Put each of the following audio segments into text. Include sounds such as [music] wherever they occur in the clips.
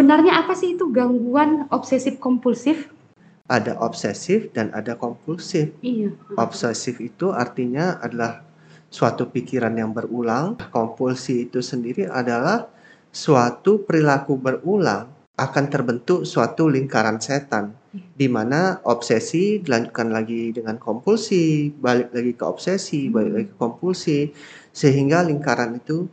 Sebenarnya apa sih itu gangguan obsesif kompulsif? Ada obsesif dan ada kompulsif. Iya. Obsesif itu artinya adalah suatu pikiran yang berulang. Kompulsi itu sendiri adalah suatu perilaku berulang akan terbentuk suatu lingkaran setan di mana obsesi dilanjutkan lagi dengan kompulsi, balik lagi ke obsesi, balik lagi ke kompulsi sehingga lingkaran itu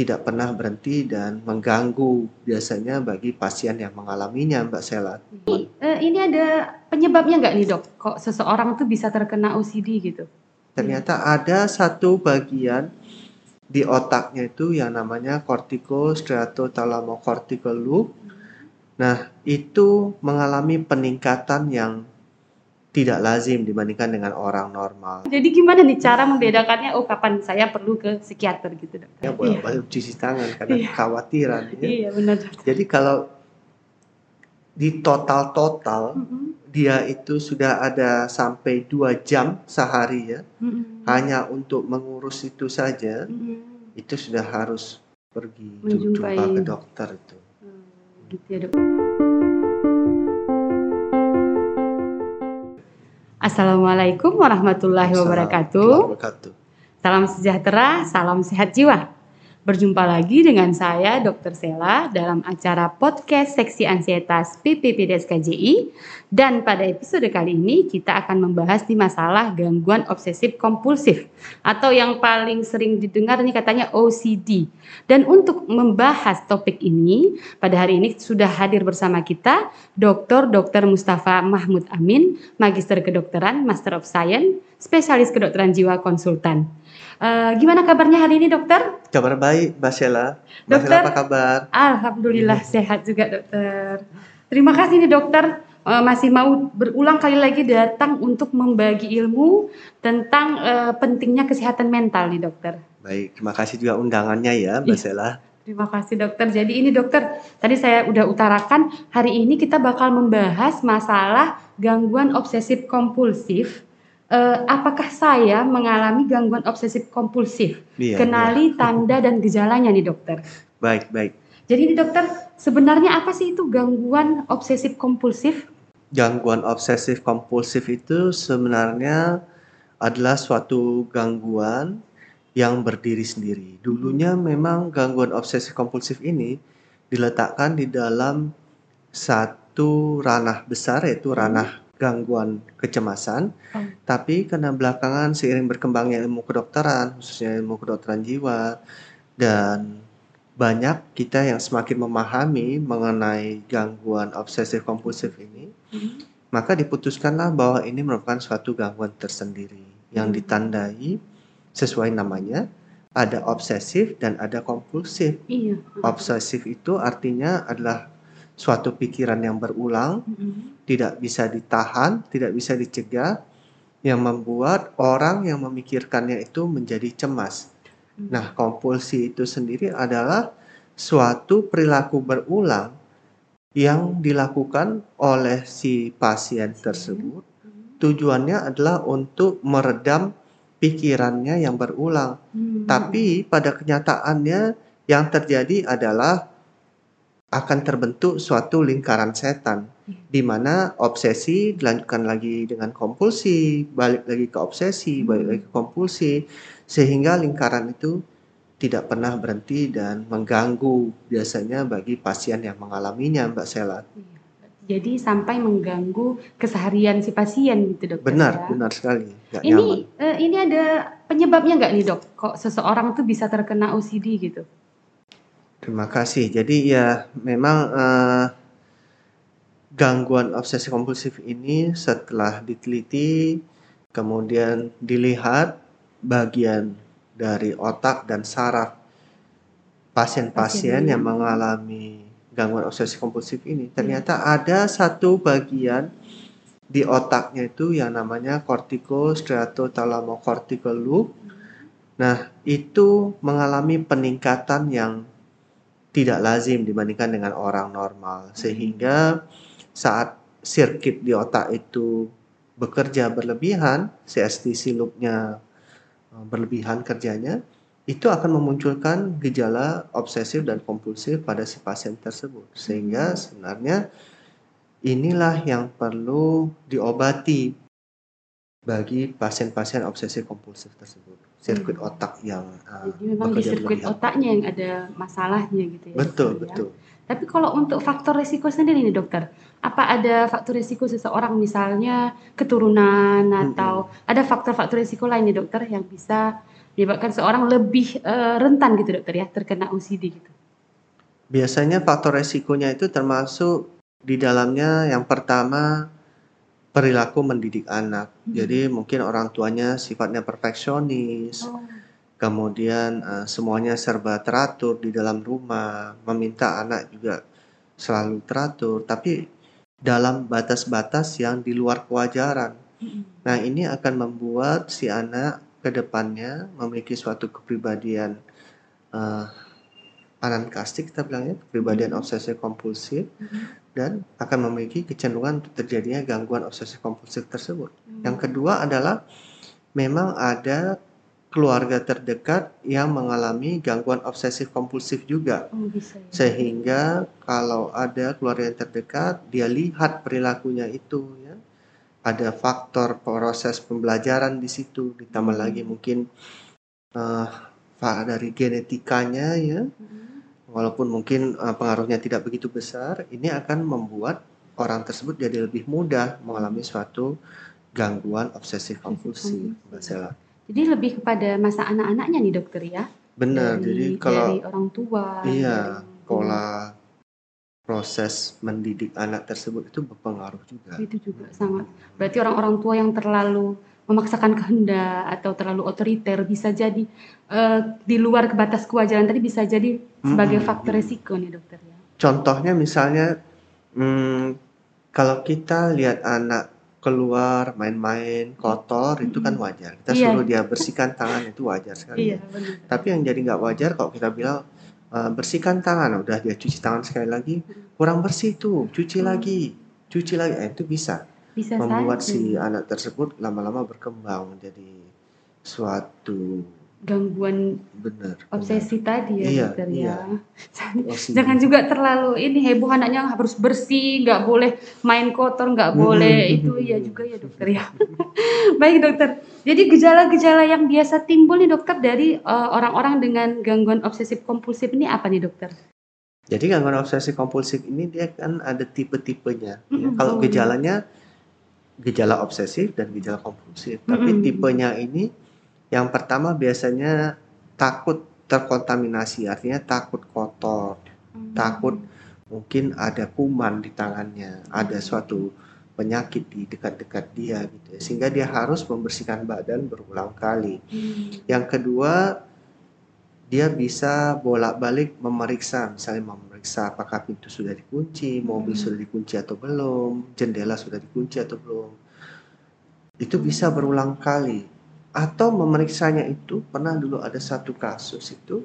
tidak pernah berhenti dan mengganggu biasanya bagi pasien yang mengalaminya Mbak Sela. Ini, eh, ini ada penyebabnya nggak nih dok? Kok seseorang tuh bisa terkena OCD gitu? Ternyata ada satu bagian di otaknya itu yang namanya corticostriatothalamocortical loop. Nah, itu mengalami peningkatan yang tidak lazim dibandingkan dengan orang normal. Jadi gimana nih cara membedakannya? Oh kapan saya perlu ke psikiater gitu dok? Ya boleh boleh cuci tangan karena Iya. kekhawatiran. Ya. Iya benar. Dok. Jadi kalau di total total Mm-mm. dia itu sudah ada sampai dua jam sehari ya Mm-mm. hanya untuk mengurus itu saja Mm-mm. itu sudah harus pergi Menjumpai. jumpa ke dokter itu. Hmm, Gitu ya dok. Assalamualaikum warahmatullahi wabarakatuh. Salam sejahtera, salam sehat jiwa. Berjumpa lagi dengan saya Dr. Sela dalam acara podcast Seksi Ansietas PPPDS KJI dan pada episode kali ini kita akan membahas di masalah gangguan obsesif kompulsif atau yang paling sering didengar ini katanya OCD. Dan untuk membahas topik ini pada hari ini sudah hadir bersama kita Dr. Dr. Mustafa Mahmud Amin, Magister Kedokteran, Master of Science, Spesialis Kedokteran Jiwa Konsultan. Eh, gimana kabarnya hari ini dokter? Kabar baik, Mbak Sheila. Mbak Dokter. Sheila apa kabar? Alhamdulillah sehat juga dokter. Terima kasih nih dokter eh, masih mau berulang kali lagi datang untuk membagi ilmu tentang eh, pentingnya kesehatan mental nih dokter. Baik, terima kasih juga undangannya ya, Mbak Iya. Sheila. Terima kasih dokter. Jadi ini dokter, tadi saya udah utarakan hari ini kita bakal membahas masalah gangguan obsesif kompulsif. Eh, apakah saya mengalami gangguan obsesif kompulsif? Iya, Kenali tanda dan gejalanya nih dokter. iya. Baik, baik. Jadi ini dokter, sebenarnya apa sih itu gangguan obsesif kompulsif? Gangguan obsesif kompulsif itu sebenarnya adalah suatu gangguan yang berdiri sendiri. Dulunya memang gangguan obsesif kompulsif ini diletakkan di dalam satu ranah besar yaitu ranah gangguan kecemasan. Hmm. Tapi karena belakangan seiring berkembangnya ilmu kedokteran, khususnya ilmu kedokteran jiwa dan banyak kita yang semakin memahami mengenai gangguan obsesif kompulsif ini, maka diputuskanlah bahwa ini merupakan suatu gangguan tersendiri yang Hmm. ditandai sesuai namanya ada obsesif dan ada kompulsif. Iya. Obsesif itu artinya adalah suatu pikiran yang berulang, Mm-mm. Tidak bisa ditahan, tidak bisa dicegah, yang membuat orang yang memikirkannya itu menjadi cemas. Hmm. Nah, kompulsi itu sendiri adalah suatu perilaku berulang yang dilakukan oleh si pasien tersebut Mm. tujuannya adalah untuk meredam pikirannya yang berulang. Mm. Tapi pada kenyataannya yang terjadi adalah akan terbentuk suatu lingkaran setan di mana obsesi dilanjutkan lagi dengan kompulsi, balik lagi ke obsesi, balik lagi ke kompulsi sehingga lingkaran itu tidak pernah berhenti dan mengganggu biasanya bagi pasien yang mengalaminya Mbak Sela. Iya. Jadi sampai mengganggu keseharian si pasien gitu dokter. Benar, ya. benar sekali. Nggak Ini nyaman. eh, ini ada penyebabnya nggak nih dok? Kok seseorang tuh bisa terkena OCD gitu? Terima kasih. Jadi ya memang eh, gangguan obsesi kompulsif ini setelah diteliti kemudian dilihat bagian dari otak dan saraf pasien-pasien yang mengalami gangguan obsesi kompulsif ini ternyata ada satu bagian di otaknya itu yang namanya corticostriatothalamocortical loop. Nah, itu mengalami peningkatan yang tidak lazim dibandingkan dengan orang normal sehingga saat sirkuit di otak itu bekerja berlebihan, CSTC loop-nya eh, berlebihan kerjanya, itu akan memunculkan gejala obsesif dan kompulsif pada si pasien tersebut. Sehingga sebenarnya inilah yang perlu diobati bagi pasien-pasien obsesif kompulsif tersebut. Sirkuit Hmm. otak yang uh, Jadi memang di sirkuit otaknya yang ada masalahnya gitu ya. Betul, dokter ya. betul. Tapi kalau untuk faktor resiko sendiri nih dokter, apa ada faktor resiko seseorang misalnya keturunan atau ada faktor-faktor resiko lain nih dokter yang bisa menyebabkan seorang lebih eh, rentan gitu dokter ya terkena OCD gitu. Biasanya faktor resikonya itu termasuk di dalamnya yang pertama perilaku mendidik anak. Hmm. Jadi mungkin orang tuanya sifatnya perfeksionis, Oh, kemudian eh, semuanya serba teratur di dalam rumah, meminta anak juga selalu teratur, tapi dalam batas-batas yang di luar kewajaran. mm, Nah, ini akan membuat si anak ke depannya memiliki suatu kepribadian eh, anankastik kita bilangnya, kepribadian Hmm. obsesif kompulsif mm, dan akan memiliki kecenderungan untuk terjadinya gangguan obsesif kompulsif tersebut. mm. Yang kedua adalah memang ada keluarga terdekat yang mengalami gangguan obsesif kompulsif juga. Oh, bisa ya. Sehingga kalau ada keluarga yang terdekat, dia lihat perilakunya itu ya. Ada faktor proses pembelajaran di situ, ditambah Hmm. lagi mungkin fa- dari genetikanya ya. Mm, Walaupun mungkin eh, pengaruhnya tidak begitu besar, ini akan membuat orang tersebut jadi lebih mudah mengalami suatu gangguan obsesif kompulsif, kompulsif. Mbak Sela. Jadi lebih kepada masa anak-anaknya nih dokter ya. Benar, Dari, jadi kalau dari orang tua. iya dari- pola proses mendidik anak tersebut itu berpengaruh juga. itu juga sangat berarti orang-orang tua yang terlalu memaksakan kehendak atau terlalu otoriter bisa jadi eh, di luar batas kewajaran tadi bisa jadi sebagai Mm-mm. faktor resiko nih dokter ya. Contohnya misalnya, hmm, kalau kita lihat anak keluar main-main kotor itu kan wajar. Kita Iya. suruh dia bersihkan tangan itu wajar sekali. Iya benar. Tapi yang jadi nggak wajar kalau kita bilang "Eh, bersihkan tangan, udah dia cuci tangan sekali lagi, kurang bersih tuh, cuci Hmm. lagi, cuci lagi, Eh, itu bisa Bisa membuat saja si anak tersebut lama-lama berkembang menjadi suatu gangguan benar. obsesi tadi ya Iya, dokter iya. ya. [laughs] Benar. Jangan juga terlalu ini heboh anaknya harus bersih, nggak boleh main kotor, nggak boleh [laughs] itu ya juga ya dokter ya. [laughs] Baik dokter. Jadi gejala-gejala yang biasa timbul nih dokter dari eh, orang-orang dengan gangguan obsesif kompulsif ini apa nih dokter? Jadi gangguan obsesi kompulsif ini dia kan ada tipe-tipenya. ya. Mm-mm, Kalau oh. Gejala obsesif dan gejala kompulsif. Tapi Mm-mm. tipenya ini yang pertama biasanya takut terkontaminasi, artinya takut kotor, Hmm. takut mungkin ada kuman di tangannya, ada suatu penyakit di dekat-dekat dia gitu ya. Sehingga dia harus membersihkan badan berulang kali. Hmm. Yang kedua, dia bisa bolak-balik memeriksa, misalnya memeriksa apakah pintu sudah dikunci, mobil Hmm. sudah dikunci atau belum, jendela sudah dikunci atau belum. Itu bisa berulang kali. Atau memeriksanya itu pernah dulu ada satu kasus itu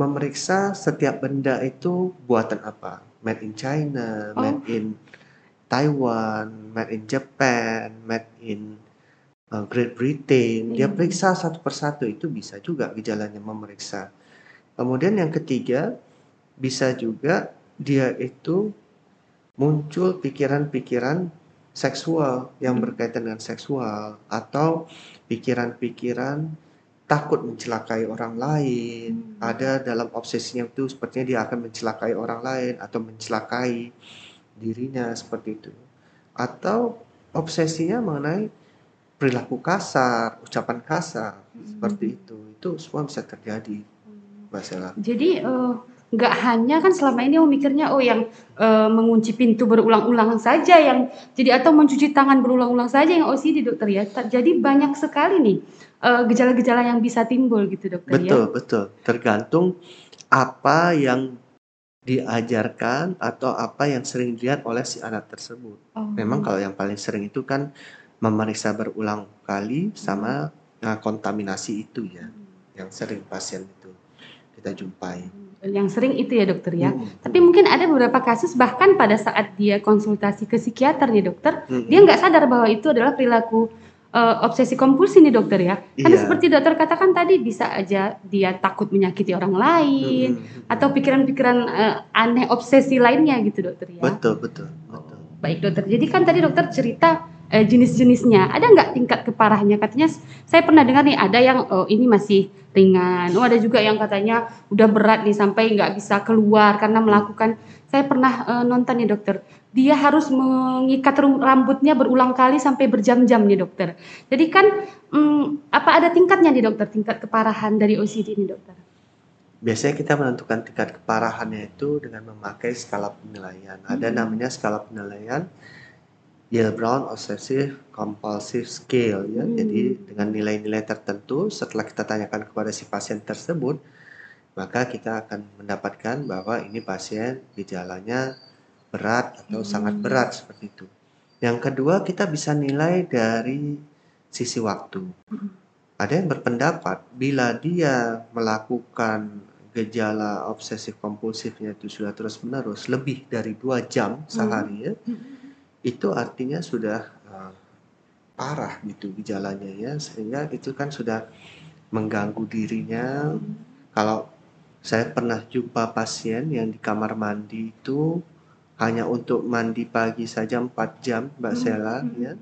memeriksa setiap benda itu buatan apa, made in China, Oh. made in Taiwan, made in Japan, made in uh, Great Britain. Dia Hmm. periksa satu persatu itu bisa juga gejalanya memeriksa. Kemudian yang ketiga bisa juga dia itu muncul pikiran-pikiran seksual yang berkaitan dengan seksual atau pikiran-pikiran takut mencelakai orang lain. Hmm. Ada dalam obsesinya itu sepertinya dia akan mencelakai orang lain atau mencelakai dirinya seperti itu. Atau obsesinya mengenai perilaku kasar, ucapan kasar Hmm. seperti itu. Itu semua bisa terjadi, Mbak Sela. Jadi eh, nggak hanya kan selama ini oh mikirnya oh yang eh, mengunci pintu berulang-ulang saja yang jadi atau mencuci tangan berulang-ulang saja yang OCD dokter ya. Jadi banyak sekali nih eh, gejala-gejala yang bisa timbul gitu dokter ya. Betul, betul. Tergantung apa yang diajarkan atau apa yang sering dilihat oleh si anak tersebut. Oh. Memang kalau yang paling sering itu kan memeriksa berulang kali sama nah, kontaminasi itu ya, yang sering pasien itu kita jumpai. yang sering itu ya dokter ya. Hmm. Tapi mungkin ada beberapa kasus bahkan pada saat dia konsultasi ke psikiater nih dokter, Hmm. dia nggak sadar bahwa itu adalah perilaku eh, obsesi kompulsi nih dokter ya. Karena Iya. seperti dokter katakan tadi bisa aja dia takut menyakiti orang lain Mm-mm. atau pikiran-pikiran eh, aneh obsesi lainnya gitu dokter ya. betul betul betul. Baik dokter. Jadi kan tadi dokter cerita eh, jenis-jenisnya. Ada nggak tingkat keparahannya? Katanya saya pernah dengar nih ada yang oh, ini masih ringan. Oh ada juga yang katanya udah berat nih sampai nggak bisa keluar karena melakukan. Saya pernah eh, nonton nih dokter. Dia harus mengikat rambutnya berulang kali sampai berjam-jam nih dokter. Jadi kan hmm, apa ada tingkatnya nih dokter? Tingkat keparahan dari OCD nih dokter. Biasanya kita menentukan tingkat keparahannya itu dengan memakai skala penilaian. Ada Hmm. namanya skala penilaian Yale Brown Obsessive Compulsive Scale ya. Hmm. Jadi dengan nilai-nilai tertentu setelah kita tanyakan kepada si pasien tersebut, maka kita akan mendapatkan bahwa ini pasien gejalanya berat atau Hmm. sangat berat seperti itu. Yang kedua, kita bisa nilai dari sisi waktu. Hmm. Ada yang berpendapat bila dia melakukan gejala obsesif kompulsifnya itu sudah terus-menerus lebih dari dua jam sehari ya, itu artinya sudah uh, parah gitu gejalanya ya, sehingga itu kan sudah mengganggu dirinya. Kalau saya pernah jumpa pasien yang di kamar mandi itu hanya untuk mandi pagi saja 4 jam, Mbak Sela ya.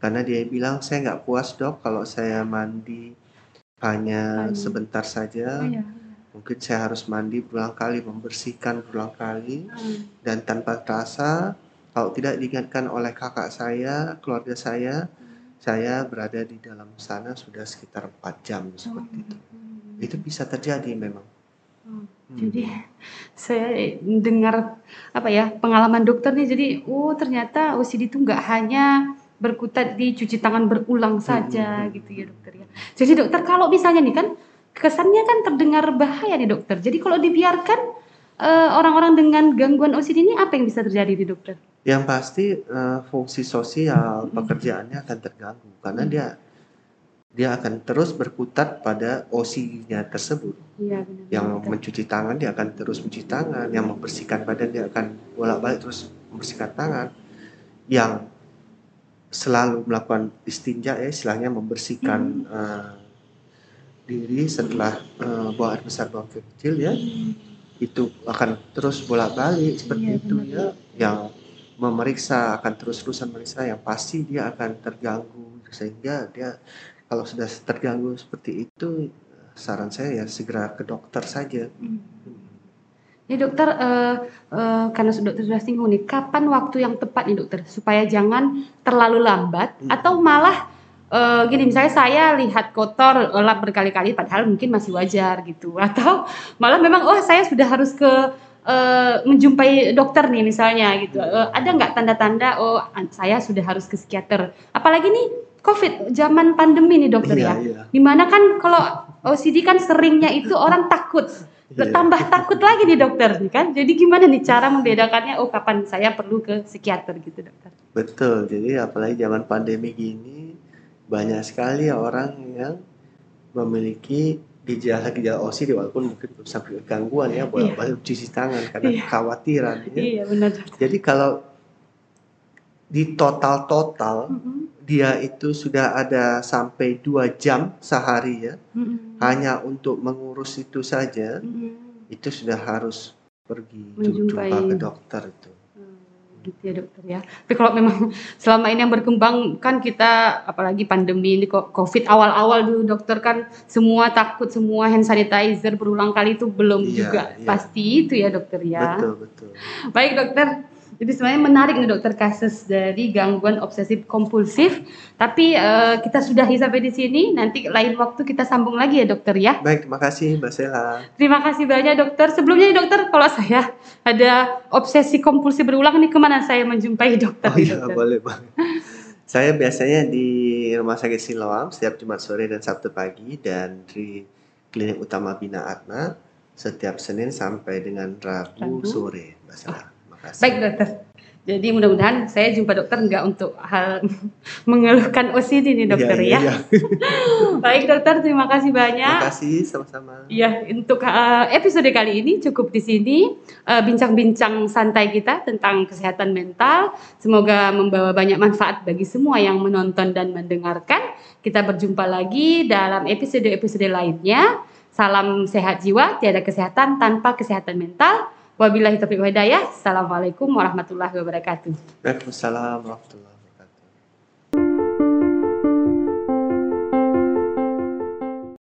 Karena dia bilang saya nggak puas dok kalau saya mandi hanya Hanya. sebentar saja. Oh, iya. Mungkin saya harus mandi berulang kali, membersihkan berulang kali Hmm. dan tanpa terasa kalau tidak diingatkan oleh kakak saya, keluarga saya, saya berada di dalam sana sudah sekitar 4 jam seperti itu. Hmm. Itu bisa terjadi memang. Hmm. Hmm. Jadi saya dengar apa ya pengalaman dokter nih jadi oh ternyata OCD itu nggak hanya berkutat di cuci tangan berulang saja Hmm. gitu ya dokter ya. Jadi dokter kalau misalnya nih kan kesannya kan terdengar bahaya nih dokter. Jadi kalau dibiarkan eh, orang-orang dengan gangguan OCD ini apa yang bisa terjadi nih dokter? Yang pasti eh, fungsi sosial Hmm. pekerjaannya akan terganggu karena Hmm. dia dia akan terus berkutat pada OC-nya tersebut. Iya benar. Yang mencuci tangan dia akan terus mencuci tangan, yang membersihkan badan dia akan bolak-balik terus membersihkan tangan. Yang selalu melakukan istinja ya istilahnya membersihkan eh, diri setelah eh, buang air besar buang air kecil ya itu akan terus bolak-balik seperti Iya, itu benar. ya yang memeriksa akan terus-terusan memeriksa yang pasti dia akan terganggu sehingga dia kalau sudah terganggu seperti itu saran saya ya segera ke dokter saja. Hmm. Ini dokter, eh, eh, karena sudah dokter sudah singgung nih, kapan waktu yang tepat nih dokter supaya jangan terlalu lambat Hmm. atau malah eh, gini misalnya saya lihat kotor lap berkali-kali padahal mungkin masih wajar gitu atau malah memang oh saya sudah harus ke eh, menjumpai dokter nih misalnya gitu. Eh, ada nggak tanda-tanda oh saya sudah harus ke psikiater? Apalagi nih COVID zaman pandemi nih dokter Iya, ya. iya. di mana kan kalau OCD kan seringnya itu orang takut. Iya. tambah takut lagi nih dokter nih kan? Jadi gimana nih cara membedakannya? Oh kapan saya perlu ke psikiater gitu dokter? Betul. Jadi apalagi zaman pandemi gini banyak sekali orang yang memiliki gejala-gejala OCD walaupun mungkin ke gangguan ya bolak-balik cuci tangan karena Iya. kekhawatiran ya. iya benar Jadi kalau di total-total Mm-mm. dia itu sudah ada sampai dua jam sehari ya Mm-mm. hanya untuk mengurus itu saja Mm-mm. itu sudah harus pergi Menjumpai. jumpa ke dokter itu. Hmm, gitu ya dokter ya tapi kalau memang [laughs] selama ini yang berkembang kan kita apalagi pandemi ini kok covid awal-awal dulu dokter kan semua takut semua hand sanitizer berulang kali itu belum Iya, juga iya. pasti itu ya dokter ya Betul betul. Baik dokter, jadi sebenarnya menarik nih dokter kasus dari gangguan obsesif kompulsif. Tapi eh, kita sudahi sampai di sini. Nanti lain waktu kita sambung lagi ya dokter ya. Baik terima kasih Mbak Sela. Terima kasih banyak dokter. Sebelumnya nih dokter, kalau saya ada obsesi kompulsif berulang nih ke mana saya menjumpai dokter? Oh iya dokter? boleh boleh. Saya biasanya di Rumah Sakit Siloam setiap Jumat sore dan Sabtu pagi dan di Klinik Utama Bina Atma setiap Senin sampai dengan Rabu, Rabu. sore, Mbak Sela. Terima Baik dokter. Jadi mudah-mudahan saya jumpa dokter nggak untuk hal [laughs] mengeluhkan OCD nih dokter Iya, iya, ya. iya. [laughs] Baik dokter, terima kasih Terima banyak. kasih sama-sama. Ya, untuk uh, episode kali ini cukup di sini uh, bincang-bincang santai kita tentang kesehatan mental. Semoga membawa banyak manfaat bagi semua yang menonton dan mendengarkan. Kita berjumpa lagi dalam episode-episode lainnya. Salam sehat jiwa, tiada kesehatan tanpa kesehatan mental. Wabillahi taufiq wal hidayah. Assalamualaikum warahmatullahi wabarakatuh. Waalaikumsalam warahmatullahi